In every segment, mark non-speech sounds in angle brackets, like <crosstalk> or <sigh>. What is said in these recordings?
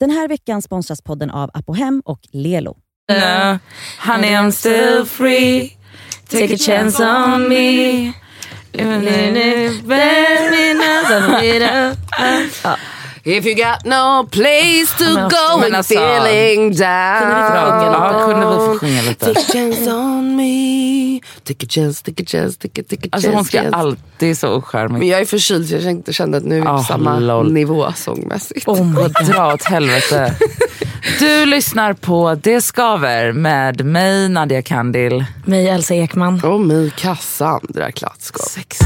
Den här veckan sponsras podden av Apohem och Lelo. Uh, honey I'm still free Take a chance on me <laughs> If you got no place to Men- go men and alltså, feeling down. Ja, kunde vi få sjunga lite? Take a chance on me. Take a chance, take a chance, take a, take a Alltså hon chance. ska chance. alltid så ocharmig. Men jag är förkyld så jag kände, kände att nu är vi på Ah, samma lol. nivå sångmässigt. Oh my dra åt helvete. <laughs> Du lyssnar på Det skaver med mig Nadia Kandil. Mig Elsa Ekman. Och mig Cassandra Klatskov. Sex.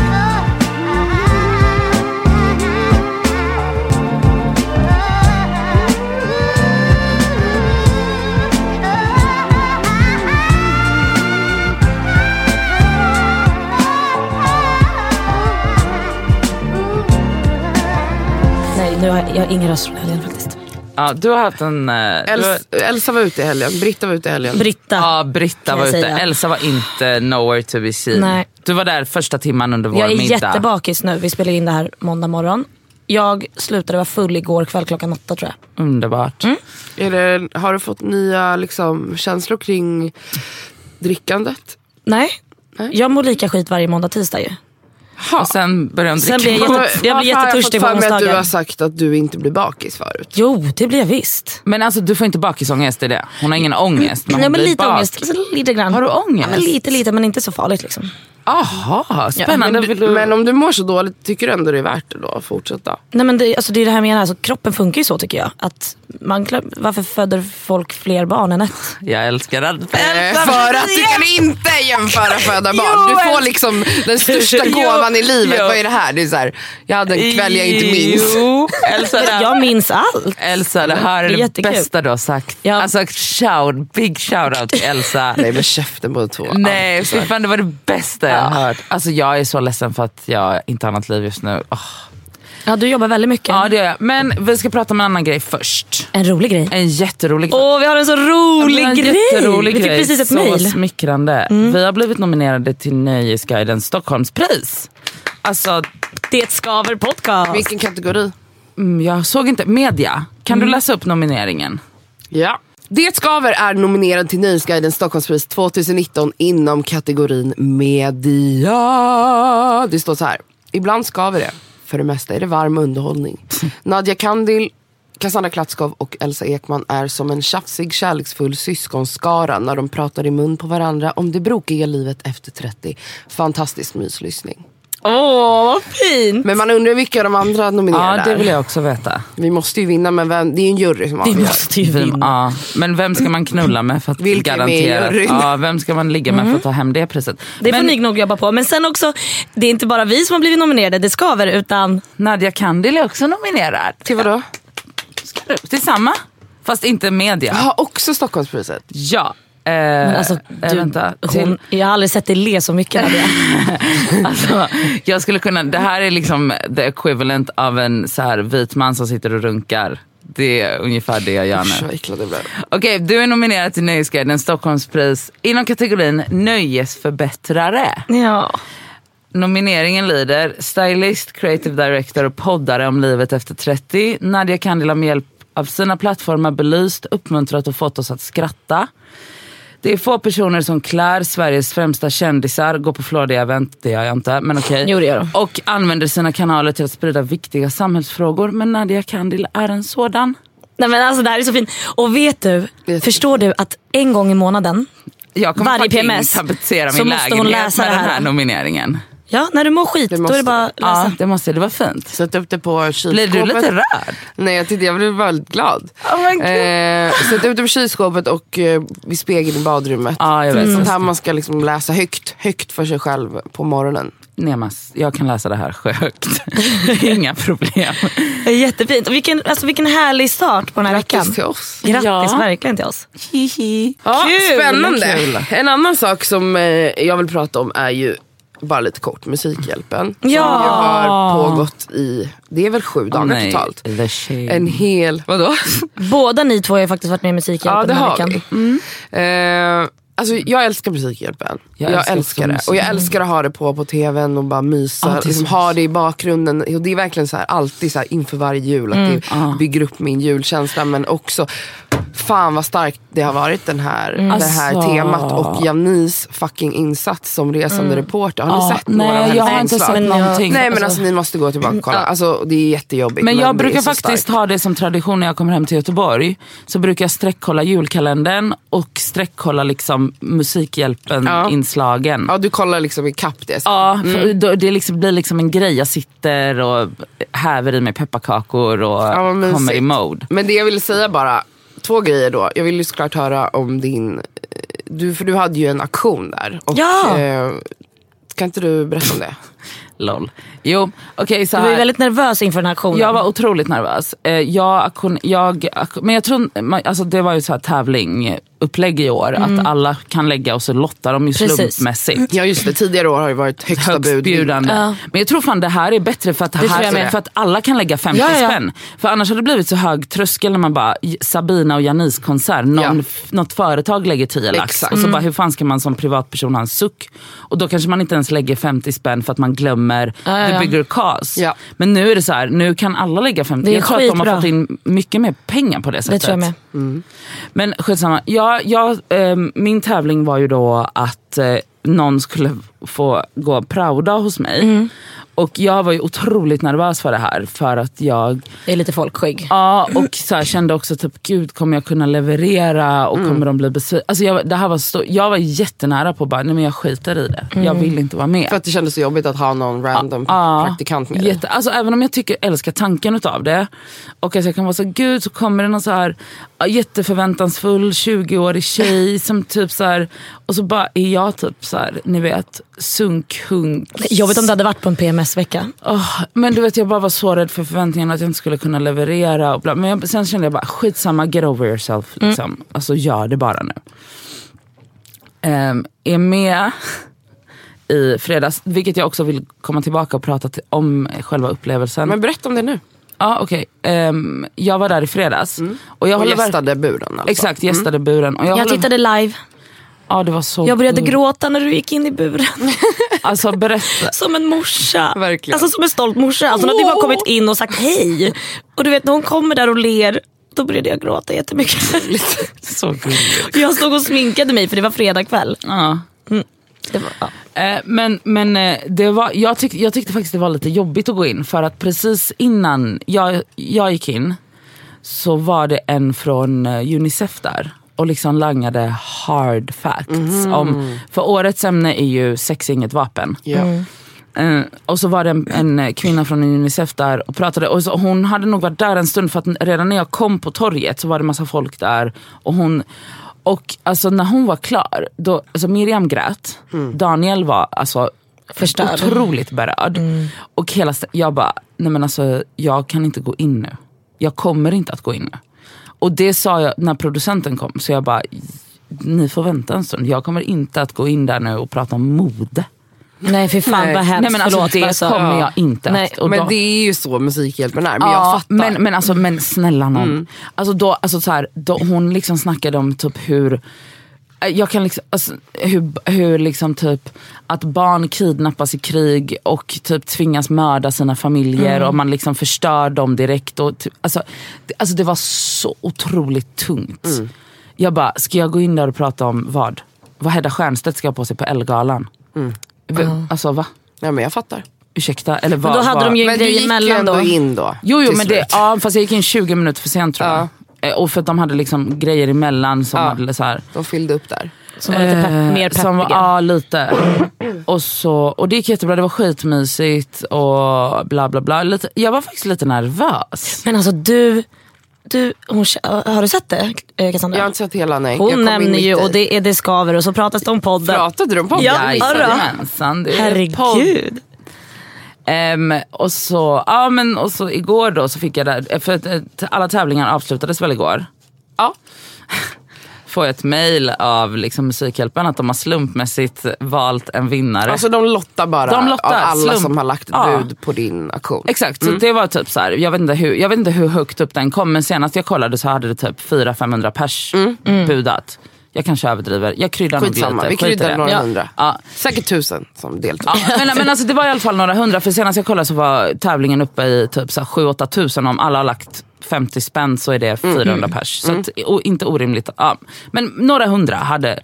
Nu har jag, jag har ingen röst från helgen faktiskt. Ja, du har haft en... eh, du har, Els, Elsa var ute i helgen, Britta var ute i helgen. Britta. ja, Britta var ute. säga. Elsa var inte nowhere to be seen. Nej. Du var där första timman under vår jag är middag. jättebakis nu. Vi spelar in det här måndag morgon. Jag slutade vara full igår kväll klockan åtta tror jag. Underbart. Mm. Är det, har du fått nya liksom, känslor kring drickandet? Nej, Nej. jag mår lika skit varje måndag tisdag ju. Och sen började hon Sen dricka. blir jag jätte- jag Varför har jättetörstig på Jag fått för mig att du onsdagar. har sagt att du inte blir bakis förut. Jo, det blir jag visst. Men alltså du får inte bakisångest i det. Hon har ingen ångest. Men Nej, hon men blir lite bak. ångest. Så Lite grann. Har du ångest? Ja, men lite, lite, men inte så farligt liksom. Aha, spännande. Men, Vill du, men om du mår så dåligt, tycker du ändå det är värt det då att fortsätta? Nej, men det, alltså, det är det här menar, alltså, kroppen funkar ju så tycker jag. Att man, klar- varför föder folk fler barn än ett? Jag älskar att för att du kan inte jämföra föda barn. Du får liksom den största <laughs> gåvan i livet. jo. Vad är det här? Det är så här, jag hade en kväll jag inte minns. Jo, Elsa, det, Jag minns allt. Elsa, det här är Det är det bästa du har sagt. Ja. Alltså shout, big shout out till Elsa. <laughs> Nej men käften båda två. Nej, fy fan det var det bästa jag har hört. Alltså jag är så ledsen för att jag inte har något liv just nu. Åh. Ja, du jobbar väldigt mycket. Ja det gör jag. Men vi ska prata om en annan grej först. En rolig grej. En jätterolig grej. Åh, vi har en så rolig en grej! jätterolig vi fick grej. precis ett så mejl. Mm. smickrande. Vi har blivit nominerade till Nöjesguiden Stockholmspris. Alltså, Det skaver podcast. Vilken kategori? mm, jag såg inte. Media. Kan Mm. du läsa upp nomineringen? Ja. Det Skaver är nominerad till Nöjesguidens Stockholmspris 2019 inom kategorin media. Det står så här. Ibland skaver det. För det mesta är det varm underhållning. <laughs> Nadia Kandil, Cassandra Klatskov och Elsa Ekman är som en tjafsig kärleksfull syskonskara när de pratar i mun på varandra om det brokiga livet efter 30. Fantastisk myslyssning. Åh, vad fint! Men man undrar vilka de andra nominerade Ja, det vill jag också veta. Vi måste ju vinna men vem, det är ju en jury som Vi avgör. måste ju Vi, vinna. ja. Men vem ska man knulla med för att Vilka är med garantera? Ja, vem ska man ligga med för att ta hem det priset? Det får Men ni nog jobba på. Men sen också, det är inte bara vi som har blivit nominerade, det skaver, utan Nadia Kandil är också nominerad. Till vadå? Till samma, fast inte media. Jag har också Stockholmspriset. Ja. Eh, Men alltså, eh, du, vänta, hon, jag har aldrig sett dig le så mycket Nadia. <laughs> alltså, jag skulle kunna, det här är liksom the equivalent av en så här vit man som sitter och runkar. Det är ungefär det jag gör nu. Okej, du är nominerad till Nöjesguiden Stockholmspris inom kategorin Nöjesförbättrare. ja. Nomineringen lyder Stylist, Creative Director och poddare om livet efter 30. Nadia Kandil har med hjälp av sina plattformar belyst, uppmuntrat och fått oss att skratta. Det är få personer som klär Sveriges främsta kändisar, går på flådiga event, det gör jag inte, men okej. Jo, det gör de. Och använder sina kanaler till att sprida viktiga samhällsfrågor. Men Nadia Kandil är en sådan. Nej men alltså det här är så fint. Och vet du, Vet- förstår du att en gång i månaden, Jag kommer Varje PMS tapetsera så måste hon läsa med det den här. här nomineringen. Ja när du mår skit, Det då är måste det bara att läsa. Ja, det måste det var fint. Sätt upp det på kylskåpet. Blir du lite rörd? Nej jag tittade, jag blev väldigt glad. Oh eh, sätt upp det på kylskåpet och eh, vid spegeln i badrummet. Ja, jag vet. Sånt här man ska liksom läsa högt, högt för sig själv på morgonen. Nemas, jag kan läsa det här högt. <laughs> Inga problem. Jättefint. Och vilken, alltså, vilken härlig start på den här Grattis veckan. till oss. Grattis Ja. verkligen till oss. Hihi. Ja, Kul, spännande. kul. En annan sak som eh, jag vill prata om är ju bara lite kort Musikhjälpen. Som Ja. ju har pågått i, det är väl sju dagar Nej, totalt. the shame. En hel, vadå? Båda ni två har ju faktiskt varit med i Musikhjälpen Ja det den här har veckan. vi. Eh, Alltså, jag älskar Musikhjälpen. Jag Jag, älskar det. Och jag älskar att ha det på på tvn och bara mysa. Så liksom, ha det i bakgrunden. Och det är verkligen så här, alltid så här, inför varje jul. Att Mm. det bygger upp min julkänsla. Men också, fan vad starkt det har varit den här, det här Alltså. temat. Och Janis fucking insats som resande reporter. Har ni Ja, sett några av nej, jag har hennes inte inslag? sett Men någonting. Nej men alltså ni måste gå tillbaka och kolla. Alltså, det är jättejobbigt. Men jag är brukar faktiskt starkt. ha det som tradition när jag kommer hem till Göteborg. Så brukar jag sträckkolla julkalendern och sträckkolla liksom Musikhjälpen-inslagen. Ja du kollar liksom ikapp det. Ja, för då, det liksom blir liksom en grej. Jag sitter och häver i mig pepparkakor och Ja, kommer i mode. Men det jag ville säga bara, två grejer då. Jag vill ju såklart höra om din, du, för du hade ju en aktion där. Och, Ja. eh, kan inte du berätta om det? <laughs> Lol. Jo, okej så Du var ju här. väldigt nervös inför den här aktionen. Jag var otroligt nervös. Eh, Jag, jag, men jag tror, alltså det var ju så här tävling, upplägg i år. Att alla kan lägga och så lottar de ju Precis. slumpmässigt. Ja just det, tidigare år har ju varit högsta bud. högstbjudande. Ja. Men jag tror fan det här är bättre för att, det här, för att alla kan lägga 50 Ja, ja. spänn. För annars hade det blivit så hög tröskel när man bara, Sabina och Janis konsert, någon, Ja. något företag lägger 10 lax. Exakt. Och så bara hur fan ska man som privatperson ha en suck? Och då kanske man inte ens lägger 50 spänn för att man glömmer Ja, ja, the bigger cause. Ja. Men nu är det så här, nu kan alla lägga 50. Det är jag tror att de har fått in mycket mer pengar på det det sättet. tror jag med. Men skitsamma. Jag, jag, eh, min tävling var ju då att eh, någon skulle få gå prauda hos mig. Mm. Och jag var ju otroligt nervös för det här. För att jag Det är lite folkskygg. ja, och så här, kände också typ, gud kommer jag kunna leverera och kommer de bli besvikna? Alltså jag, det här var så, jag var jättenära på att bara, nej men jag skiter i det. Jag vill inte vara med. För att det kändes så jobbigt att ha någon random Ja, praktikant med dig. jätte, alltså, Även om jag tycker, älskar tanken utav det. Och att jag kan vara så gud så kommer det någon så här jätteförväntansfull 20-årig tjej som typ så här, och så bara är jag typ så här, ni vet, sunkhunk. Jobbigt om det hade varit på en PMS-vecka. Åh, men du vet jag bara var så rädd för förväntningarna att jag inte skulle kunna leverera. Och bla. Men jag, sen kände jag bara skitsamma, get over yourself. Liksom. Alltså gör det bara nu. Um, är med i fredags, vilket jag också vill komma tillbaka och prata till, om själva upplevelsen. Men berätta om det nu. Ja, okej. Ehm, jag var där i fredags. Och jag Och gästade buren alltså. Exakt, gästade buren. Och jag Jag håller- tittade live. Ja, det var så Jag började gråta när du gick in i buren. <laughs> Alltså berätta. <laughs> Som en morsa. Verkligen. Alltså som en stolt morsa. Alltså när du bara kommit in och sagt hej. Och du vet när hon kommer där och ler. Då började jag gråta jättemycket. <laughs> Så gulligt. Jag stod och sminkade mig för det var fredag kväll. Ja. Det var, ja. Eh, men men eh, det var, jag, tyck, jag tyckte faktiskt det var lite jobbigt att gå in för att precis innan jag, jag gick in så var det en från eh, Unicef där och liksom langade hard facts. Om, för årets ämne är ju sex är inget vapen. Ja. Eh, och så var det en, en kvinna från Unicef där och pratade. Och så, hon hade nog varit där en stund för att redan när jag kom på torget så var det massa folk där. Och hon och alltså när hon var klar, då, alltså Miriam grät. Daniel var alltså Förstörd. otroligt berörd. Och hela, jag bara, nej men alltså jag kan inte gå in nu. Jag kommer inte att gå in nu. Och det sa jag när producenten kom, så jag bara, ni får vänta en stund. Jag kommer inte att gå in där nu och prata om mode. Nej för fan Nej. vad hemskt. Nej men alltså Förlåt, det alltså. kommer jag inte Nej, att. Och Men då- det är ju så Musikhjälpen är. Men Ja, jag fattar. Men, men, alltså, men snälla någon. Alltså då, alltså så här, då, hon liksom snackade om typ hur jag kan liksom, alltså, hur, hur liksom typ att barn kidnappas i krig och typ tvingas mörda sina familjer och man liksom förstör dem direkt. Och typ, alltså, det, alltså det var så otroligt tungt. Jag bara, ska jag gå in där och prata om vad? Vad Hedda Stiernstedt ska ha på sig på Ellegalan? V- Alltså va? Ja, men jag fattar. Ursäkta? Eller vad? Men då hade vad? de ju en Men du grej gick ju emellan ändå då. in då. Jo, jo men det, ja, fast jag gick in 20 minuter för sent tror jag. Eh, Och för att de hade liksom grejer emellan som Ja. hade så här. De fyllde upp där. Som var lite pepp, eh, mer som var, peppiga. Ja, lite. <clears throat> Och, så, och det gick jättebra, det var skitmysigt och bla bla bla. Lite, jag var faktiskt lite nervös. Men alltså du, du hon, har du sett det eh, Cassandra? Jag har inte sett hela, nej. hon nämner ju och det, är, det skaver och så pratas det om podden. Pratade du om podden? Ja. Jajamensan. Herregud. Ehm, och, så, ja, men, och så igår då så fick jag där, för att, eh, alla tävlingar avslutades väl igår. Ja. <laughs> Får jag ett mail av liksom, Musikhjälpen att de har slumpmässigt valt en vinnare. Alltså de lottar bara De lottar, av alla slump. som har lagt ett Ja. bud på din auktion. Exakt, så det var typ så här, jag vet, inte hur, jag vet inte hur högt upp den kom men senast jag kollade så hade det typ 400-500 pers budat. Jag kanske överdriver. Jag kryddar nog Skitsamma, lite. vi Skit i kryddar några Ja. hundra. Ja. Säkert tusen som deltog. Ja, men, men alltså, det var i alla fall några hundra. För senast jag kollade så var tävlingen uppe i typ 7-8 tusen. Om alla har lagt 50 spänn så är det 400 pers. Så att, och inte orimligt. Ja. Men några hundra hade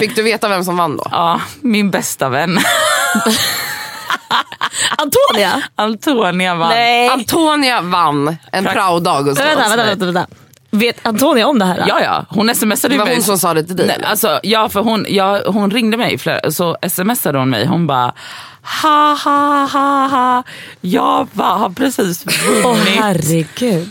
Fick du veta vem som vann då? ja, min bästa vän <laughs> Antonia? Antonia vann. Nej. Antonia vann en praodag hos Vänta, oss. vänta, vänta, vänta. Vet Antonia om det här? Ja, ja. Hon smsade Det var mig. hon som sa det till dig, Nej, alltså, ja, för hon, ja, hon ringde mig flera, så smsade hon mig. Hon bara ha ha ha ha. Jag bara, har precis vunnit herregud.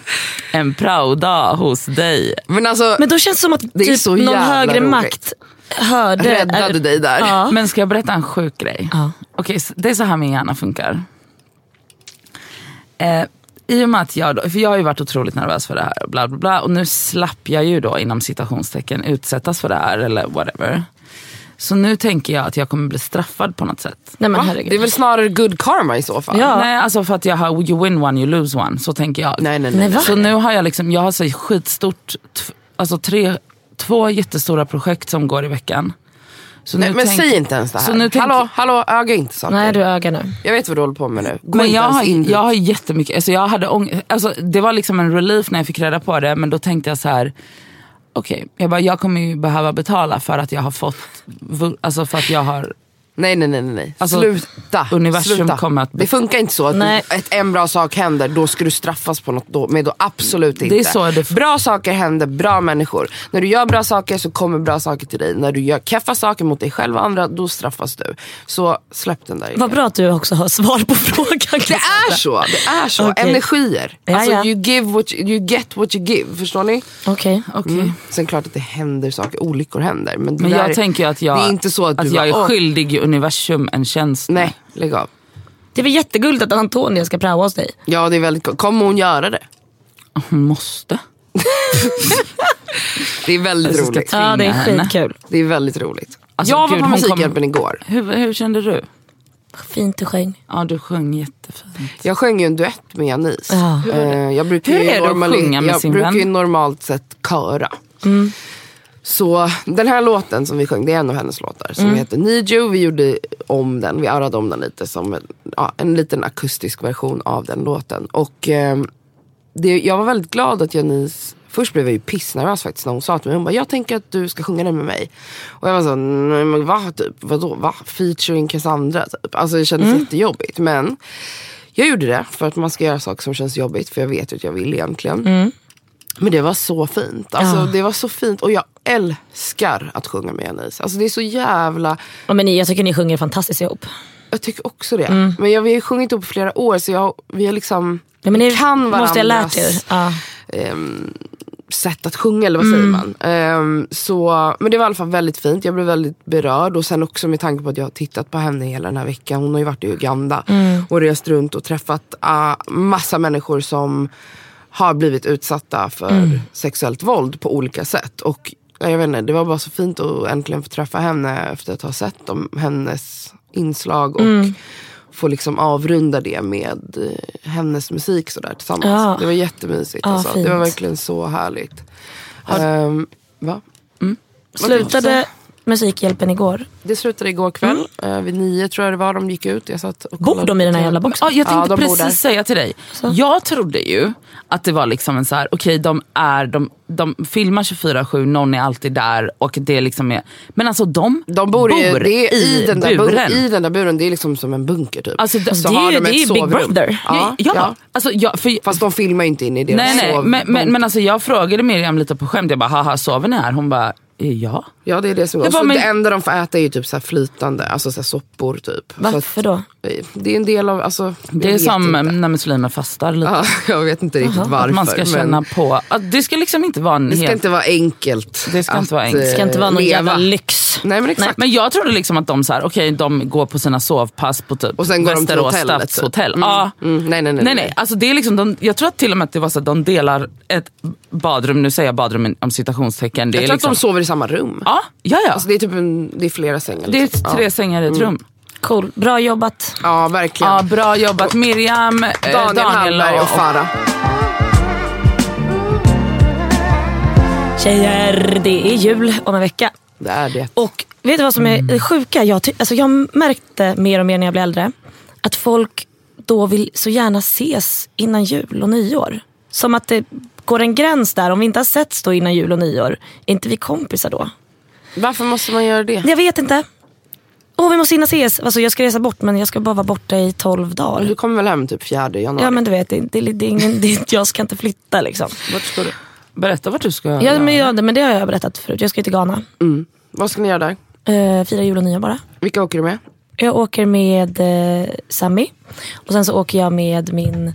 en praodag hos dig. Men alltså, Men då känns det som att Det är typ, någon högre roligt. makt hörde... räddade dig där. Ja. Men ska jag berätta en sjuk grej? Ja. Okej, det är så här min hjärna funkar. Eh, I och med att jag, för jag har ju varit otroligt nervös för det här bla bla bla. Och nu slapp jag ju då inom citationstecken utsättas för det här eller whatever. Så nu tänker jag att jag kommer bli straffad på något sätt. Nej men Va? herregud. Det är väl snarare good karma i så fall. Ja. Nej, alltså för att jag har you win one, you lose one. Så tänker jag. Nej, nej, nej. Nej? Så nu har jag liksom, jag har så skitstort, t- alltså tre, två jättestora projekt som går i veckan. Så nej nu men tänk- säg inte ens det Så här. nu tänk- hallå, hallå, öga inte saker. Nej du ögar nu. Jag vet vad du håller på med nu. Gå Men jag har, in jag har jättemycket, alltså jag hade ång- alltså det var liksom en relief när jag fick reda på det. Men då tänkte jag så här. okej, jag bara, jag kommer ju behöva betala för att jag har fått, alltså för att jag har Nej, nej, nej, nej. Alltså, sluta. universum sluta. kommer att- Det funkar inte så att Nej. ett, en bra sak händer, då ska du straffas på något då, med då absolut inte. Det är så det- Bra saker händer, bra människor. När du gör bra saker så kommer bra saker till dig. När du gör keffa saker mot dig själv och andra, då straffas du. Så släpp den där idén. Vad bra att du också har svar på <laughs> frågan. Det är så, det är så. Okej. Energier. Ja, alltså ja. you give what you, you get what you give. Förstår ni? Okej. Okej. Mm. Sen klart att det händer saker, olyckor händer. Men, Men där jag är- tänker att jag, Det är inte så att, du jag är bara, "Åh, skyldig universum en tjänst. Nej, lägg av. Det är väl jättegulligt att Antonia ska praoa hos dig. Ja det är väldigt Kommer hon göra det? Hon måste. Det är väldigt Jag ska roligt. Ja det är skitkul. Det är väldigt roligt. Alltså, jag var på Musikhjälpen kom- igår. Hur, hur kände du? Fint du sjöng. Ja du sjöng jättefint. Jag sjöng ju en duett med Janice. Ja. Eh, jag brukar Hur är det att normali- sjunga med jag sin brukar vän? ju normalt sett köra. Mm. Så den här låten som vi sjöng, det är en av hennes låtar som Mm. heter Need You. Vi gjorde om den, vi arrade om den lite som en, ja, en liten akustisk version av den låten. Och ehm, det, jag var väldigt glad att Janice Först blev jag ju pissnervös faktiskt när hon sa till mig, hon bara, jag tänker att du ska sjunga den med mig. Och jag var så, men va? Typ, vadå? Va? Featuring Cassandra? Typ. Alltså det kändes jättejobbigt. Men jag gjorde det för att man ska göra saker som känns jobbigt. För jag vet ju att jag vill egentligen. Men det var så fint. Alltså, Ja. Det var så fint. Och jag älskar att sjunga med Janice. Alltså, det är så jävla... Ja, men jag tycker ni sjunger fantastiskt ihop. Jag tycker också det. Men jag, vi har ju sjungit ihop i flera år så jag, vi har liksom... Ja, men ni kan måste jag varandras lärt er. Ja. ehm, sätt att sjunga eller vad säger man. Ehm, så, men det var i alla fall väldigt fint. Jag blev väldigt berörd och sen också med tanke på att jag har tittat på henne hela den här veckan. Hon har ju varit i Uganda och rest runt och träffat uh, massa människor som har blivit utsatta för sexuellt våld på olika sätt. Och ja, jag vet inte, det var bara så fint att äntligen få träffa henne efter att ha sett om hennes inslag och få liksom avrunda det med eh, hennes musik sådär tillsammans. Ja. Det var jättemysigt. Ja, alltså. Det var verkligen så härligt. Ehm, va? Slutade Musikhjälpen igår? Det slutade igår kväll. Eh, vid nio tror jag det var de gick ut. Jag satt och Bor de i den här jävla boxen? Ja, jag tänkte Ja, bor precis säga till dig. Jag trodde ju att det var liksom en så här, okej de är, de, de filmar 24-7, någon är alltid där och det liksom är, men alltså de, De bor, i, det är i, den där buren. i den där buren. Det är liksom som en bunker typ. Alltså, det- Så det är har ju- de det ett är ju Big sovrum. Brother. Ja, ja, ja. Alltså, jag, för, Fast de filmar inte in i deras nej, nej, sov- men, men, men alltså, jag frågade Miriam lite på skämt, jag bara haha sover ni här? Hon bara ja. Ja det är det som bara, Så men- Det enda de får äta är ju typ så här flytande, alltså så här soppor typ. Varför då? eh, det är en del av, alltså, Det är som inte. när muslimer fastar lite. Ja, <laughs> jag vet inte riktigt varför. Att man ska men känna på, att det ska liksom inte vara en det ska helt... inte vara enkelt. Det ska inte vara enkelt. eh, Det ska inte vara någon leva. jävla lyx. Nej men exakt. Men jag trodde liksom att de så här, okej de går på sina sovpass på typ Och sen går de till Västerås hotellet, typ. stadshotell. Mm. Ja. Mm, nej, nej, nej, nej, nej. nej. Alltså, det är liksom, de, jag tror att till och med att det var så att de delar ett badrum, nu säger jag badrum om citationstecken. Det jag är tror liksom, att de sover i samma rum. Ja, ja, ja. Alltså, det är typ en, det är flera sängar. det är liksom. tre ja. sängar i ett rum. Cool. Bra jobbat. ja verkligen. Ja, bra jobbat Miriam, eh, Daniel, Hallberg och Farah. Tjejer, det är jul om en vecka. Det är det. Och vet du vad som är det sjuka? Jag, alltså jag märkte mer och mer när jag blev äldre att folk då vill så gärna ses innan jul och nyår. Som att det går en gräns där. Om vi inte har setts då innan jul och nyår, är inte vi kompisar då? Varför måste man göra det? Jag vet inte. Åh, vi måste hinna ses. Alltså, jag ska resa bort men jag ska bara vara borta i 12 dagar. Du kommer väl hem typ fjärde januari? Ja men du vet, det, det, det är ingen, det, jag ska inte flytta liksom. Vart ska du? Berätta vart du ska. Ja, men, ja, men det har jag berättat förut. Jag ska till Ghana. Mm. Vad ska ni göra där? Uh, fira jul och nyår bara. Vilka åker du med? Jag åker med eh, Sammy. Och sen så åker jag med min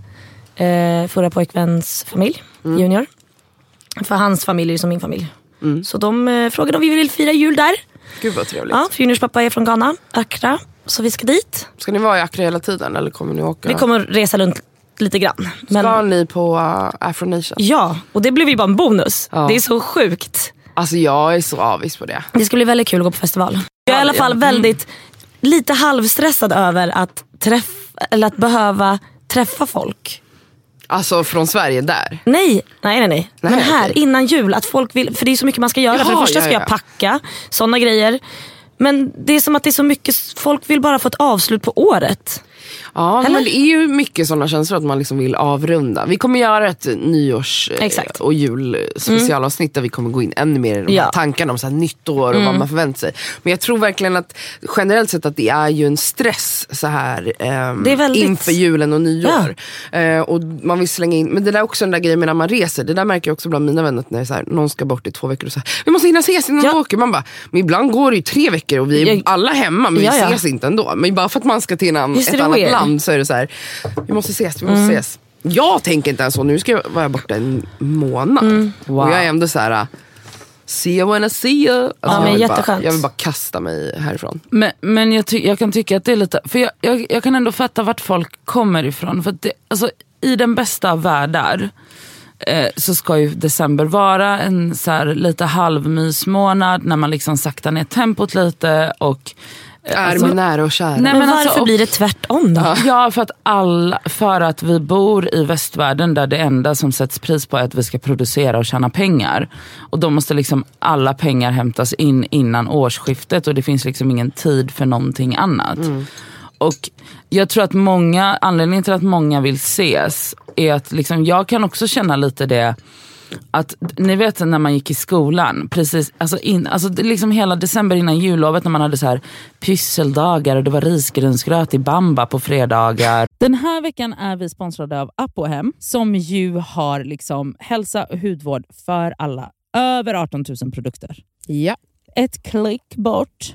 eh, förra pojkväns familj, Junior. För hans familj är som min familj. Så de eh, frågade om vi vill fira jul där. Gud vad trevligt. Ja, för Juniors pappa är från Ghana, Accra. Så vi ska dit. Ska ni vara i Accra hela tiden eller kommer ni åka? Vi kommer resa runt lite grann. Men, Ska ni på uh, Afro Nation? Ja, och det blev ju bara en bonus. Ja. Det är så sjukt. Alltså jag är så avis på det. Det ska bli väldigt kul att gå på festival. Jag är i alla fall väldigt, lite halvstressad över att, träffa, eller att behöva träffa folk. Alltså från Sverige där. Nej, nej, nej. nej. Men här okej. innan jul, att folk vill, för det är så mycket man ska göra. för det Jaha, första ska ja, jag ja. packa, sådana grejer. Men det är som att det är så mycket, folk vill bara få ett avslut på året. Ja, Eller? men det är ju mycket sådana känslor att man liksom vill avrunda. Vi kommer göra ett nyårs eh, Exakt. och julspecialavsnitt där vi kommer gå in ännu mer i de här Ja. tankarna om så här nytt år och vad man förväntar sig. Men jag tror verkligen att generellt sett att det är ju en stress så här ehm, Det är väldigt- inför julen och nyår. Eh, och man vill slänga in, men det där är också den där grejen med när man reser. Det där märker jag också bland mina vänner att när så här, någon ska bort i två veckor och så här, vi måste hinna ses innan Ja. vi åker. Man bara, men ibland går det ju tre veckor och vi är Jag- alla hemma men Ja, vi ja. ses inte ändå. Men bara för att man ska till en ett det annat weird? land så är det så här, vi måste ses, vi måste Mm. ses. Jag tänker inte ens så, nu ska jag vara borta en månad. Mm. Och jag är ändå så här. See you when I see you. Alltså, men jag, vill bara, jag vill bara kasta mig härifrån. Men, men jag, ty- jag kan tycka att det är lite, för jag, jag, jag kan ändå fatta vart folk kommer ifrån. För det, alltså, I den bästa av världar eh, så ska ju december vara en så här, lite halvmysmånad när man liksom saktar ner tempot lite. Och, Är alltså- nära och kära. Nej, Men, men varför alltså, och- blir det tvärtom då? Ja, för att, alla, för att vi bor i västvärlden där det enda som sätts pris på är att vi ska producera och tjäna pengar. Och då måste liksom alla pengar hämtas in innan årsskiftet och det finns liksom ingen tid för någonting annat. Och jag tror att många, anledningen till att många vill ses är att liksom, jag kan också känna lite det att ni vet när man gick i skolan, precis, alltså, in, alltså liksom hela december innan jullovet när man hade så här pysseldagar och det var risgrynsgröt i bamba på fredagar. Den här veckan är vi sponsrade av Apohem som ju har liksom hälsa och hudvård för alla. Över 18 000 produkter. Ja. Ett klick bort.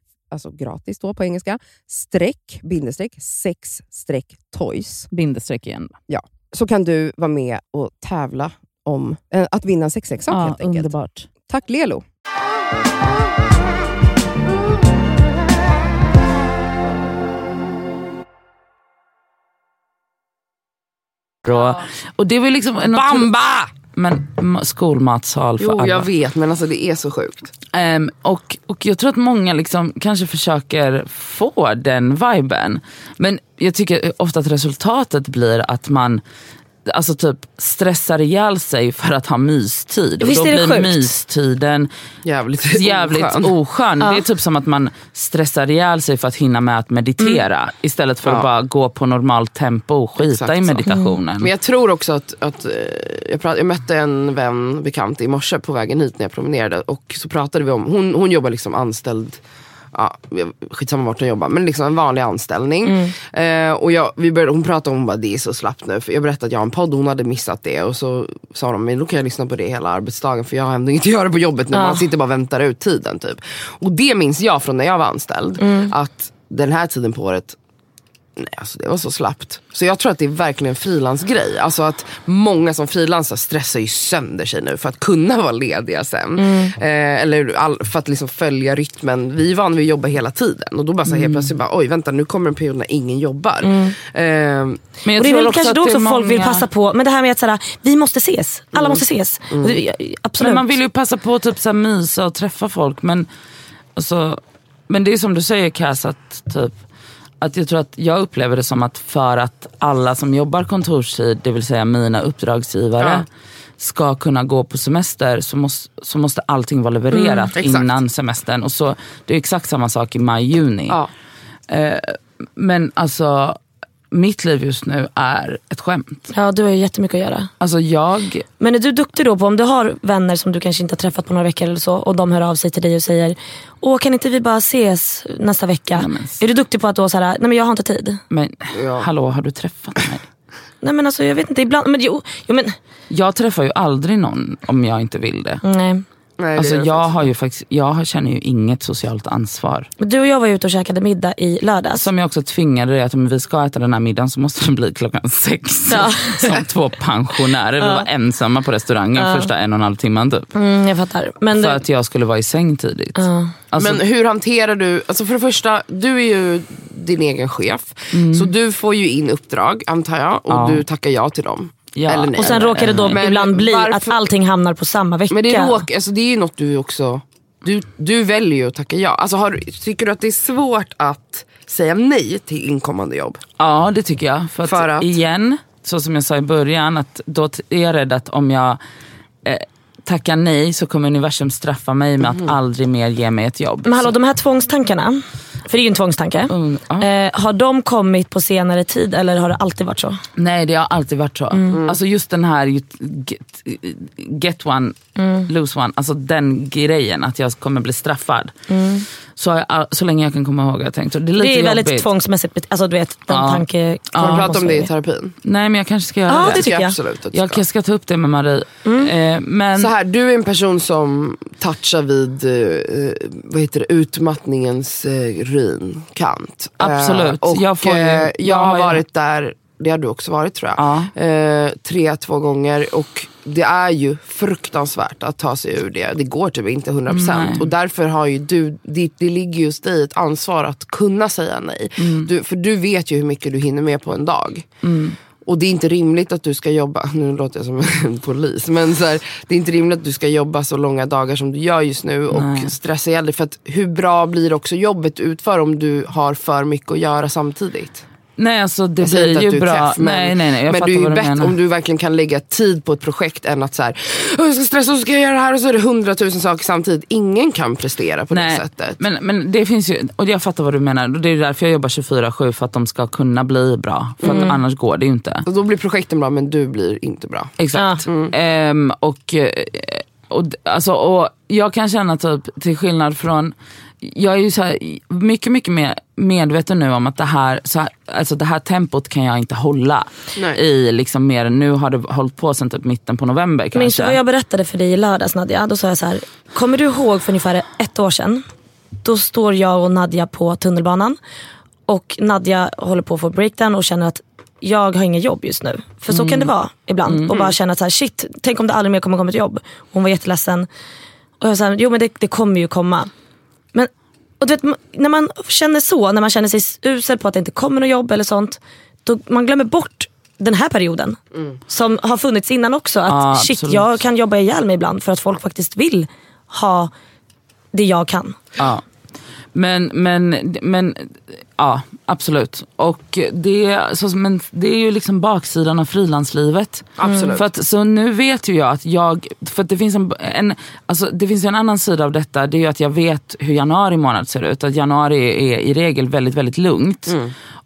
alltså gratis då på engelska, streck, bindestreck, sex streck toys. Bindestreck igen. Så kan du vara med och tävla om eh, att vinna en sexleksak Ja, helt enkelt. underbart. Tack Lelo! Och, och det var liksom en Bamba! Men ma- skolmatsal för Jo, alla. jag vet, men alltså det är så sjukt. Ehm, och, och jag tror att många liksom kanske försöker få den viben. Men jag tycker ofta att resultatet blir att man alltså typ stressar ihjäl sig för att ha mystid. Visst och då blir sjukt? mystiden Jävligt, jävligt oskön. oskön. Det är typ som att man stressar ihjäl sig för att hinna med att meditera. Istället för att Ja. bara gå på normalt tempo och skita Exakt i så. meditationen. Men jag tror också att, att eh, jag, prat, jag mötte en vän, bekant i morse på vägen hit när jag promenerade och så pratade vi om, hon, hon jobbar liksom anställd Ja, skitsamma vart hon jobbar, men liksom en vanlig anställning. Eh, och jag, vi började, hon pratade om att det är så slappt nu. För jag berättade att jag har en podd hon hade missat det. Och så sa de, men då kan jag lyssna på det hela arbetsdagen för jag har ändå inget att göra på jobbet nu. Ja. Man sitter bara och väntar ut tiden. Typ. Och det minns jag från när jag var anställd. Att den här tiden på året, Nej, alltså det var så slappt. Så jag tror att det är verkligen en frilansgrej. Alltså att många som frilansar stressar ju sönder sig nu för att kunna vara lediga sen. Eh, eller all, för att liksom följa rytmen. Vi är vana vid att jobba hela tiden. Och då bara så här helt plötsligt bara, oj vänta nu kommer en period när ingen jobbar. Eh, Men jag Och det är väl kanske då också folk vill många- passa på, men det här med att såhär, vi måste ses, alla måste ses. Och det- Absolut. Men man vill ju passa på att typ, mysa och träffa folk. Men, alltså, men det är som du säger Cass, att, typ, att jag tror att jag upplever det som att för att alla som jobbar kontorstid, det vill säga mina uppdragsgivare, Ja. ska kunna gå på semester så måste, så måste allting vara levererat exakt. innan semestern. Och så, det är exakt samma sak i maj-juni. ja. Men alltså, mitt liv just nu är ett skämt. Ja, du har ju jättemycket att göra. Alltså jag Men är du duktig då på, om du har vänner som du kanske inte har träffat på några veckor eller så och de hör av sig till dig och säger Åh kan inte vi bara ses nästa vecka? Nej, men- Är du duktig på att då såhär, nej men jag har inte tid. Men Ja. hallå, har du träffat mig? Nej men alltså jag vet inte, ibland, men jo, jo men Jag träffar ju aldrig någon om jag inte vill det. nej. Nej, Alltså jag har ju faktiskt, jag har- känner ju inget socialt ansvar. Men Du och jag var ute och käkade middag i lördags. Som jag också tvingade dig att om vi ska äta den här middagen så måste den bli klockan sex. Ja. <laughs> Som två pensionärer. Vi var ensamma på restaurangen första en och en halv timmen typ. Mm, jag fattar. Men För det, att jag skulle vara i säng tidigt. Ja. Alltså, Men hur hanterar du, alltså för det första, du är ju din egen chef. Så du får ju in uppdrag antar jag och Ja. du tackar ja till dem. Ja. Eller nej. och sen råkar det då Men ibland bli varför- att allting hamnar på samma vecka. Men det, råk, alltså det är ju något du också, du, du väljer ju att tacka ja. Alltså har, tycker du att det är svårt att säga nej till inkommande jobb? Ja det tycker jag. För att, För att? igen, så som jag sa i början, att då är jag rädd att om jag eh, tackar nej så kommer universum straffa mig med att aldrig mer ge mig ett jobb. Men hallå, de här tvångstankarna, för det är ju en tvångstanke. Mm. Eh, har de kommit på senare tid eller har det alltid varit så? Nej det har alltid varit så. Alltså just den här get, get one, lose one. Alltså den grejen att jag kommer bli straffad. Så, har jag, så länge jag kan komma ihåg har jag tänkt så. Det är lite Det är väldigt jobbigt. tvångsmässigt, alltså du vet den Ja. tanke... Har du pratat om det i terapin? Nej men jag kanske ska göra Ja, det. det tycker jag. absolut Jag, ska. jag ska ta upp det med Marie. Eh, men Så här, du är en person som touchar vid eh, vad heter det, utmattningens eh, rinkant. Absolut. Eh, och Jag får ju- eh, jag jag har varit där, det har du också varit tror jag. Ja. Eh, tre, två gånger. Och det är ju fruktansvärt att ta sig ur det. Det går typ inte 100%. Nej. Och därför har ju du, det, det ligger ju hos dig ett ansvar att kunna säga nej. Mm. Du, för du vet ju hur mycket du hinner med på en dag. Och det är inte rimligt att du ska jobba, <laughs> nu låter jag som en <laughs> polis, men så här, det är inte rimligt att du ska jobba så långa dagar som du gör just nu och Nej. stressa ihjäl dig. För att hur bra blir också jobbet du utför om du har för mycket att göra samtidigt? Nej alltså det inte blir ju bra. träff, men, nej nej nej jag men det är ju bättre om du verkligen kan lägga tid på ett projekt än att så här, "Åh, jag ska stressa och så ska jag göra det här och så är det hundratusen saker samtidigt. Ingen kan prestera på Nej, det sättet. Men, men det finns ju, och jag fattar vad du menar. Det är därför jag jobbar 24-7 för att de ska kunna bli bra. För Mm. att annars går det ju inte. Och då blir projekten bra men du blir inte bra. Exakt. Mm. Ehm, och, eh, och, alltså, och jag kan känna typ, till skillnad från, jag är ju så här, mycket, mycket mer medveten nu om att det här, så här, alltså det här tempot kan jag inte hålla Nej. i liksom mer, nu har det hållit på sedan typ mitten på november kanske. Minns du vad jag berättade för dig i lördags Nadja? Då sa jag så här, kommer du ihåg för ungefär ett år sedan? Då står jag och Nadja på tunnelbanan och Nadja håller på att få breakdown och känner att jag har inget jobb just nu. För så kan det vara ibland. Och bara känna att så här, shit, tänk om det aldrig mer kommer komma ett jobb. Hon var jätteledsen. Och jag sa, jo men det, det kommer ju komma. Men och du vet, när man känner så, när man känner sig usel på att det inte kommer något jobb eller sånt. Då man glömmer bort den här perioden. Som har funnits innan också. Att Ja, shit, absolut. jag kan jobba ihjäl mig ibland för att folk faktiskt vill ha det jag kan. Ja. Men, men, men ja, absolut. Och det, så, men det är ju liksom baksidan av frilanslivet. Absolut. För att, så nu vet ju jag att jag, för att det finns en, en, alltså det finns ju en annan sida av detta. Det är ju att jag vet hur januari månad ser ut. Att januari är i regel väldigt, väldigt lugnt.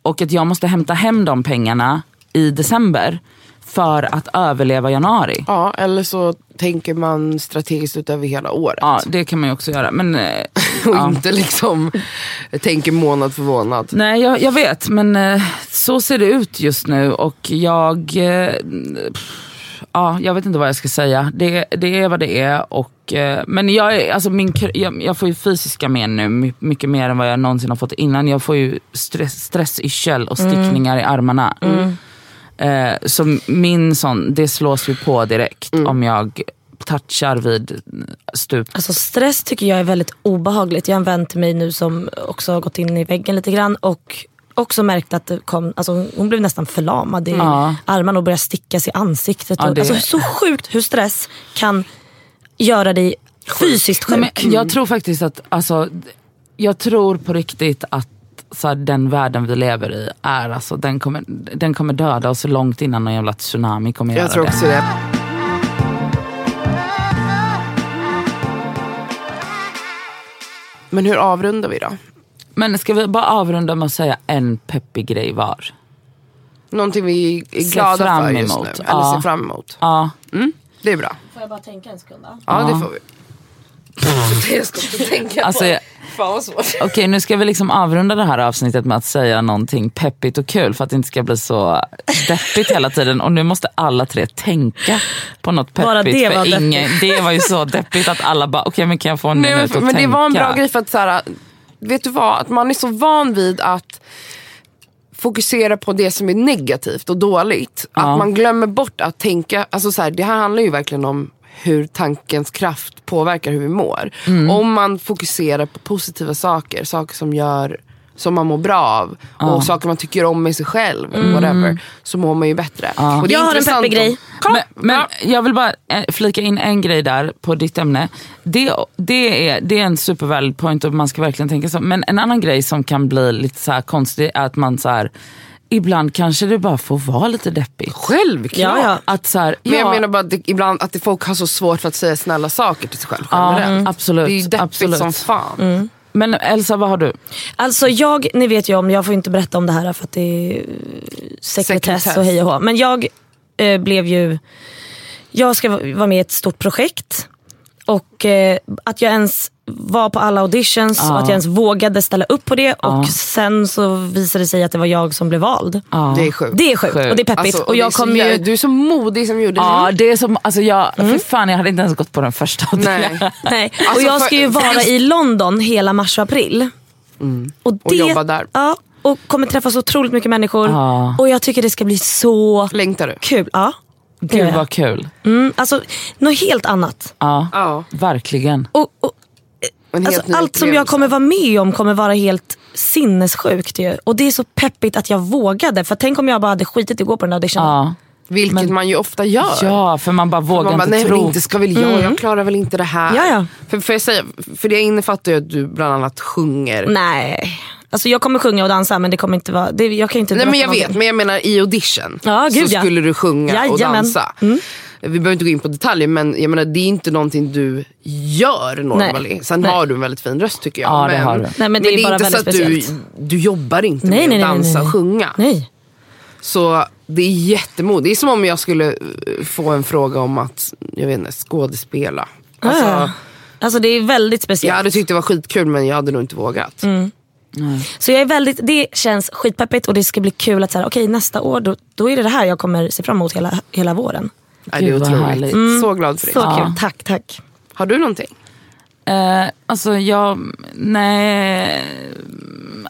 Och att jag måste hämta hem de pengarna i december för att överleva januari. Ja, eller så tänker man strategiskt ut över hela året. Ja, det kan man ju också göra. Men, eh, <laughs> Och ja. inte liksom tänker månad för månad. Nej, jag, jag vet, men eh, så ser det ut just nu och jag... Eh, ja, jag vet inte vad jag ska säga. Det, det är vad det är. Och, men jag, alltså min, jag, jag får ju fysiska men nu, my- mycket mer än vad jag någonsin har fått innan. Jag får ju stress, stressyrsel och stickningar i armarna. Eh, så min sån, det slås ju på direkt om jag touchar vid stup. Alltså stress tycker jag är väldigt obehagligt. Jag har en vän till mig nu som också har gått in i väggen lite grann och också märkt att det kom, alltså hon blev nästan förlamad i Ja. armarna och började stickas i ansiktet. Ja, och, det- alltså, så sjukt hur stress kan göra dig fysiskt Nej, sjuk. men jag tror faktiskt att, alltså, jag tror på riktigt att så här, den världen vi lever i är, alltså, den, kommer, den kommer döda oss långt innan någon jävla tsunami kommer göra Jag tror det. också det. Men hur avrundar vi då? Men ska vi bara avrunda med att säga en peppig grej var? Någonting vi är glada fram för just emot. nu. Eller Ja. ser fram emot. Ja, Det är bra. Får jag bara tänka en sekund då? Ja, Ja. det får vi. Det ska jag tänka alltså, på. jag- Fan vad svårt. Okej, nu ska vi liksom avrunda det här avsnittet med att säga någonting peppigt och kul för att det inte ska bli så deppigt hela tiden. Och nu måste alla tre tänka på något peppigt. Bara det för var deppigt. ingen, det var ju så deppigt att alla bara, okej men kan jag få en Nej, minut men, att men det tänka? var en bra grej för att så här, vet du vad, att man är så van vid att fokusera på det som är negativt och dåligt. Ja. Att man glömmer bort att tänka, alltså så här, det här handlar ju verkligen om hur tankens kraft påverkar hur vi mår. Mm. Om man fokuserar på positiva saker, saker som gör som man mår bra av och saker man tycker om med sig själv, whatever, så mår man ju bättre. Och det är Jag har en peppig om- grej. Kom. Men, men Ja. jag vill bara eh, flika in en grej där på ditt ämne. Det, det, är, det är en supervalid point och man ska verkligen tänka så. Men en annan grej som kan bli lite så här konstig är att man så här, ibland kanske det bara får vara lite deppigt. Självklart. Ja, ja. Att så här, Men jag ja, menar bara att det, ibland att det folk har så svårt för att säga snälla saker till sig själv. Ja, generellt. mm. absolut, Det är ju deppigt absolut. som fan. Men Elsa, vad har du? Alltså jag, ni vet ju om, jag får inte berätta om det här för att det är sekretess, Sekretess. och hej och hå. Men jag eh, blev ju, jag ska va- vara med i ett stort projekt. Och eh, att jag ens var på alla auditions och att jag ens vågade ställa upp på det. Och sen så visade det sig att det var jag som blev vald. Ja. Det är sjukt. Det är sjukt Sjukt. och det är peppigt. Alltså, och jag kom ju... Du är så modig som gjorde Ja, det. är som, alltså jag, för fan jag hade inte ens gått på den första. Nej. <laughs> Nej. och Alltså, jag för- ska ju för- vara i London hela mars och april. Och, det, Och jobba där. Ja, och kommer träffa så otroligt mycket människor. Ja. Och jag tycker det ska bli så Längtar du? kul. Ja. det Gud jag. vad kul. Mm, alltså, något helt annat. Ja, Ja. verkligen. Och, och, alltså, allt som jag kommer vara med om kommer vara helt sinnessjukt. Ju. Och det är så peppigt att jag vågade. För tänk om jag bara hade skitit i att gå på den där auditionen. Ja. Vilket man ju ofta gör. ja, för man bara vågar man bara, inte nej men tro. inte ska väl jag, jag klarar väl inte det här. Mm. Ja, ja. För, för, jag säga, för det innefattar ju att du bland annat sjunger. Nej. Alltså jag kommer sjunga och dansa men det kommer inte vara... Det, jag kan inte Nej men jag vet, men jag menar i audition Ja, gud, så ja. skulle du sjunga och Jajamän. dansa. Mm. Vi behöver inte gå in på detaljer men jag menar, det är inte någonting du gör normally. Sen Nej. har du en väldigt fin röst tycker jag. Ja, det men, har du. Nej, men det är bara inte så att du, du jobbar inte Nej, med nej, att nej, nej, dansa nej. och sjunga. Nej. Så det är jättemodigt. Det är som om jag skulle eh, få en fråga om att jag vet inte, skådespela. Alltså, Ah. Alltså det är väldigt speciellt. jag hade tyckt det var skitkul men jag hade nog inte vågat. Mm. Så jag är väldigt, det känns skitpeppigt och det ska bli kul att säga, okej nästa år då, då är det det här jag kommer se fram emot hela, hela våren. Nej, det är otroligt. härligt. Så glad för dig. Så Ja. tack tack. Har du någonting? Eh, alltså jag, nej.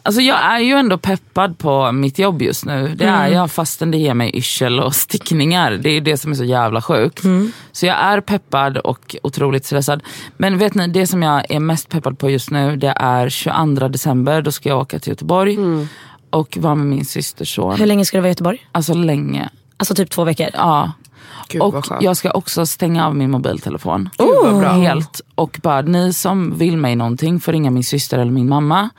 Alltså jag är ju ändå peppad på mitt jobb just nu. Det är jag fastän det ger mig yrsel och <laughs> stickningar. Det är det som är så jävla sjukt. Så jag är peppad och otroligt stressad. Men vet ni, det som jag är mest peppad på just nu det är 22 december. Då ska jag åka till Göteborg och vara med min systerson. Hur länge ska du vara i Göteborg? Alltså länge. Alltså typ två veckor? Ja. Gud, och jag ska också stänga av min mobiltelefon. Bra. Helt. Och bara, ni som vill mig någonting får ringa min syster eller min mamma.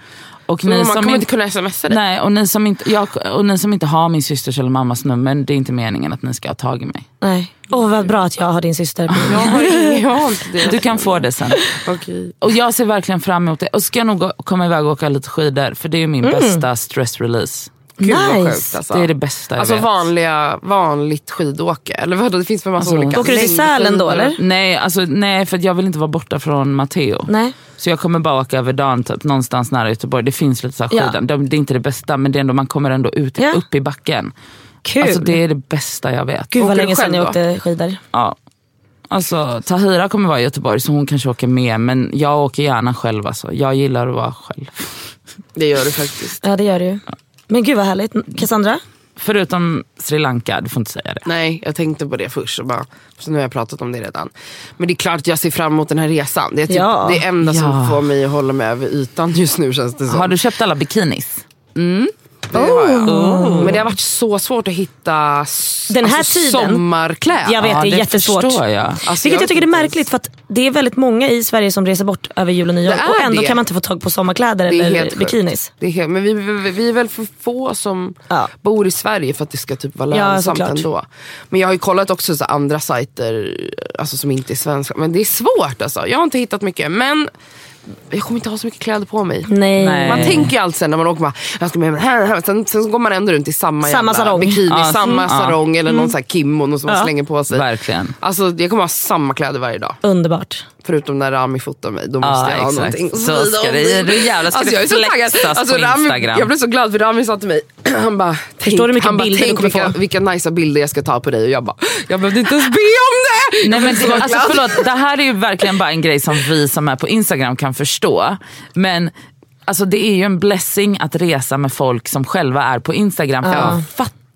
Och ni man som kommer in- inte kunna smsa dig. Nej, och ni, som inte, jag, och ni som inte har min systers eller mammas nummer, det är inte meningen att ni ska ha tag i mig. Nej. Åh vad bra att jag har din syster. <laughs> Jag har ingen, jag har inte det. Du kan få det sen. Okej. Och jag ser verkligen fram emot det. Och ska jag nog gå- komma iväg och åka lite skidor, för det är min bästa stress release. Gud vad Nice. sjukt alltså. Det är det bästa jag Alltså vet. vanliga, vanligt skidåke. Eller vadå, det finns väl massa Alltså, olika. Åker du till Sälen då, eller? Nej, alltså, nej, för jag vill inte vara borta från Matteo. Nej. Så jag kommer bara åka över dagen typ, någonstans nära Göteborg. Det finns lite så här Ja. skidor. De, det är inte det bästa men det är ändå, man kommer ändå ut Ja. upp i backen. Kul. Alltså, det är det bästa jag vet. Gud vad Åker länge sedan jag åkte skidor. Ja. Alltså, Tahira kommer vara i Göteborg så hon kanske åker med men jag åker gärna själv. Alltså. Jag gillar att vara själv. Det gör du faktiskt. Ja det gör du ju. Men gud vad härligt. Cassandra? Förutom Sri Lanka, du får inte säga det. Nej, jag tänkte på det först. Och bara, så nu har jag pratat om det redan. Men det är klart att jag ser fram emot den här resan. Det är typ Ja. det enda som Ja. får mig att hålla mig över ytan just nu känns det som. Har du köpt alla bikinis? Det har jag. Men det har varit så svårt att hitta s- Den här alltså, tiden- sommarkläder. Jag vet, Ja, det är det jättesvårt. förstår jag. Alltså, Vilket jag vet tycker är inte märkligt för att det är väldigt många i Sverige som reser bort över jul och nyår Det är och ändå det. kan man inte få tag på sommarkläder Det är eller helt sjukt. bikinis. Det är helt, men vi, vi, vi är väl för få som Ja. bor i Sverige för att det ska typ vara Ja, lönsamt såklart. ändå. Men jag har ju kollat också så andra sajter alltså, som inte är svenska. Men det är svårt alltså. Jag har inte hittat mycket. Men jag kommer inte ha så mycket kläder på mig. Nej. Nej. Man tänker ju alltid sen när man åker, bara, jag ska med mig här, här. Sen, sen så går man ändå runt i samma, Samma jävla sarong. bikini, Ja, samma mm. sarong eller någon sån här kimono som man Ja. slänger på sig. Verkligen. Alltså jag kommer ha samma kläder varje dag. Underbart. Förutom när Rami fotar mig, då Ja, måste jag ha exakt. någonting. Och Så vidare ska det- vidare. nu jävlar ska alltså, det jag så flexas Alltså, på Rami, Instagram. jag blev så glad för Rami sa till mig, <clears throat> han bara, tänk, du mycket han bara, bilder du tänk kommer vilka, få?" vilka nice bilder jag ska ta på dig. Och jag bara, jag behövde inte ens be om det! Nej, Jag men det, så alltså, förlåt, det här är ju verkligen bara en grej som vi som är på Instagram kan förstå. Men alltså, det är ju en blessing att resa med folk som själva är på Instagram. För man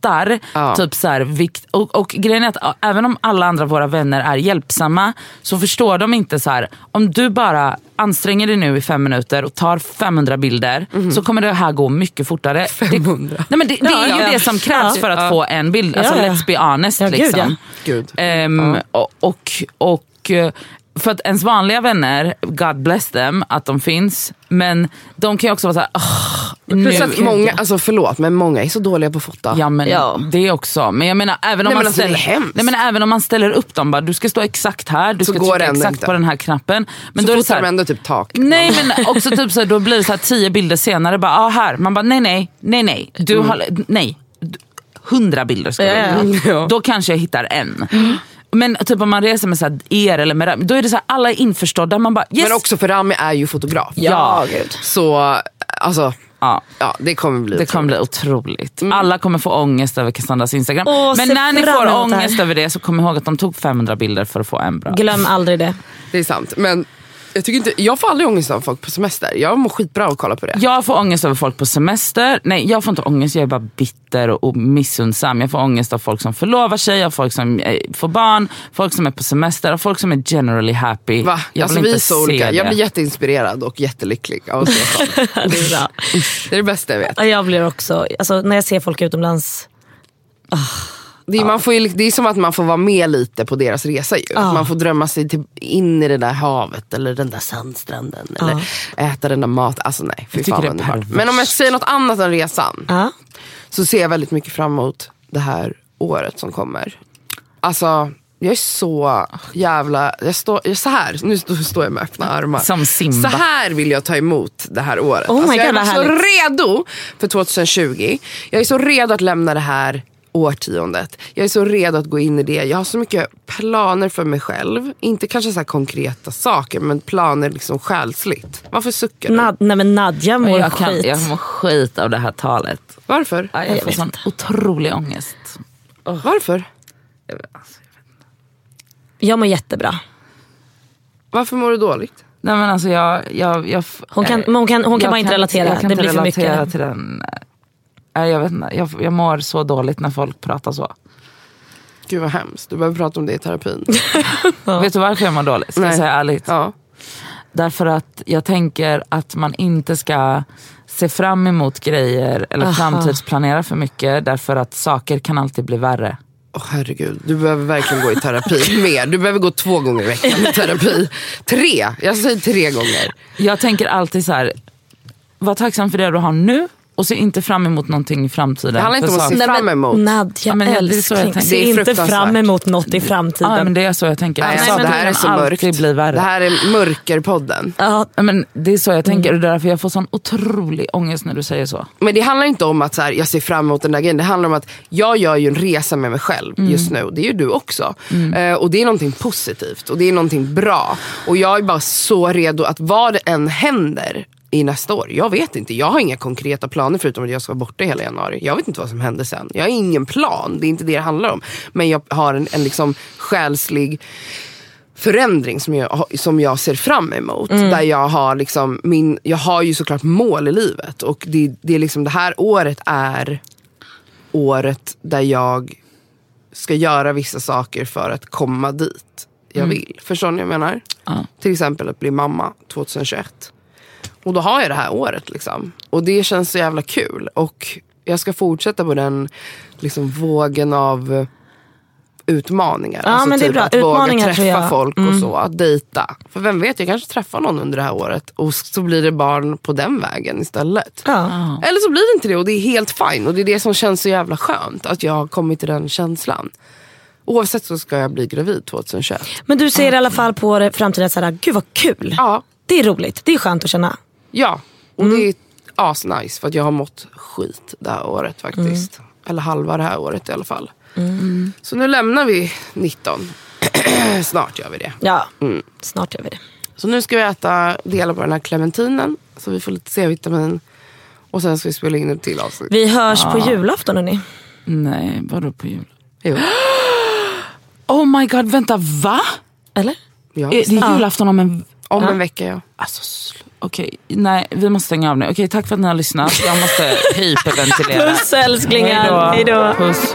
fattar Ja. typ så här, vikt, och, och grejen är att även om alla andra våra vänner är hjälpsamma så förstår de inte så här. om du bara anstränger dig nu i fem minuter och tar 500 bilder så kommer det här gå mycket fortare. 500? Det, nej, men det, det Ja, är ju ja. det som krävs för att få en bild. Alltså. Let's be honest. Gud, liksom. Gud. Ehm, och, och, och eh, för att ens vanliga vänner, God bless them, att de finns. Men de kan ju också vara såhär, oh, Plus Nu- att många, alltså förlåt men många är så dåliga på att fota. Ja men Ja. det också. Men jag menar även om, Nej, man men alltså, ställer, nej, men även om man ställer upp dem, bara, du ska stå exakt här, du Så ska trycka exakt inte. på den här knappen. Men så då är det så fotar de ändå typ tak. Nej men också typ så här, då blir det så här tio bilder senare, bara ah, här. Man bara nej nej, nej nej, du har, nej. Hundra bilder ska Ja, ja, ja. du Ja. Då kanske jag hittar en. Men typ om man reser med så här, er eller med Rami, då är det så här, alla är införstådda. Man bara yes. Men också för Rami är ju fotograf. Ja. gud. Så alltså, ja. ja det kommer bli Det kommer otroligt. bli otroligt. Alla kommer få ångest över Cassandras Instagram. Åh, Men när ni får ångest över det så kom ihåg att de tog 500 bilder för att få en bra. Glöm aldrig det. Det är sant. Men jag, tycker inte, jag får aldrig ångest av folk på semester. Jag mår skitbra av att kolla på det. Jag får ångest över folk på semester. Nej, jag får inte ångest. Jag är bara bitter och, och missundsam. Jag får ångest av folk som förlovar sig, av folk som eh, får barn, folk som är på semester, av folk som är generally happy. Va? Jag alltså, vill vi är inte så se olika. Jag det. blir jätteinspirerad och jättelycklig av att se <laughs> det är bra. Det är det bästa jag vet. Ja, Jag blir också, alltså, när jag ser folk utomlands, Det är, man får ju, det är som att man får vara med lite på deras resa. Ju. Att Man får drömma sig till, in i det där havet eller den där sandstranden. Eller äta den där maten. Alltså nej, fy fan vad underbart. Men om jag säger något annat än resan. ja. Så ser jag väldigt mycket fram emot det här året som kommer. Alltså, jag är så jävla... Jag står, jag, så här, nu står, står jag med öppna armar. Som Simba. Så här vill jag ta emot det här året. Oh alltså, jag God, är så härligt. redo för 2020. Jag är så redo att lämna det här årtiondet. Jag är så redo att gå in i det. Jag har så mycket planer för mig själv. Inte kanske så här konkreta saker, men planer liksom själsligt. Varför suckar du? Nad, nej men Nadja mår jag, kan, skit. jag mår skit av det här talet. Varför? Ja, Jag Jag får vet sån otrolig ångest. Varför? Jag vet, alltså, Jag mår jättebra. Varför mår du dåligt? Nej men alltså jag... jag, jag Hon kan- hon kan- hon kan jag bara inte relatera. Jag kan Det inte blir för relatera mycket. till den. Nej, jag, vet inte, jag, jag mår så dåligt när folk pratar så. Gud vad hemskt. Du behöver prata om det i terapin. <laughs> Vet du varför jag mår dåligt? Ska jag Nej. säga ärligt? Ja. Därför att jag tänker att man inte ska se fram emot grejer eller Aha. framtidsplanera för mycket. Därför att saker kan alltid bli värre. Åh herregud, du behöver verkligen gå i terapi <laughs> mer. Du behöver gå två gånger i veckan i terapi. Tre, jag säger tre gånger. Jag tänker alltid så här, var tacksam för det du har nu och se inte fram emot någonting i framtiden. Det handlar inte om att se fram emot. Nadja Ja, men det är älskling, se Det är inte fram emot något i framtiden. Ja, men det är så jag tänker. Nej, Alltså, det här är så mörkt. bli värre. Det här är mörkerpodden. Ja, Ja, men det är så jag Mm. tänker och därför jag får sån otrolig ångest när du säger så. Men det handlar inte om att så här, jag ser fram emot den där grejen. Det handlar om att jag gör ju en resa med mig själv just nu. Det är ju du också. Eh, och det är någonting positivt och det är någonting bra. Och jag är bara så redo att vad det än händer i nästa år. Jag vet inte. Jag har inga konkreta planer förutom att jag ska vara borta hela januari. Jag vet inte vad som händer sen. Jag har ingen plan. Det är inte det det handlar om. Men jag har en, en liksom själslig förändring som jag, som jag ser fram emot. Där jag har liksom min, jag har ju såklart mål i livet. Och det, det, är liksom, det här året är året där jag ska göra vissa saker för att komma dit jag vill. Förstår ni vad jag menar? Ja. Till exempel att bli mamma 2021. Och då har jag det här året. Liksom. Och det känns så jävla kul. Och jag ska fortsätta på den liksom, vågen av utmaningar. Ja, alltså men det är typ bra. att våga Utmaningar träffa tror jag. folk och Mm. så. Att dejta. För vem vet, jag kanske träffar någon under det här året. Och så blir det barn på den vägen istället. ja. Eller så blir det inte det och det är helt fine. Och det är det som känns så jävla skönt. Att jag har kommit till den känslan. Oavsett så ska jag bli gravid 2021. Men du ser i alla fall på det framtiden att såhär, gud vad kul. Ja, Det är roligt, det är skönt att känna. Ja. Och Mm. det är asnice för att jag har mått skit det här året faktiskt. Mm. Eller halva det här året i alla fall. Så nu lämnar vi 19. <clears throat> Snart gör vi det. Ja, Mm. snart gör vi det. Så nu ska vi äta delar på den här clementinen. Så vi får lite C-vitamin. Och sen ska vi spela in ett till avsnitt. Vi hörs på julafton hörni. Nej, vadå på jul? Jo. <gasps> Oh my god, vänta va? Eller? Ja. Det är julafton om en... Om en vecka ja. Alltså, okej. Nej, vi måste stänga av nu. Okej, tack för att ni har lyssnat. Jag måste <laughs> hyperventilera. Puss älsklingar, Hej då. Puss.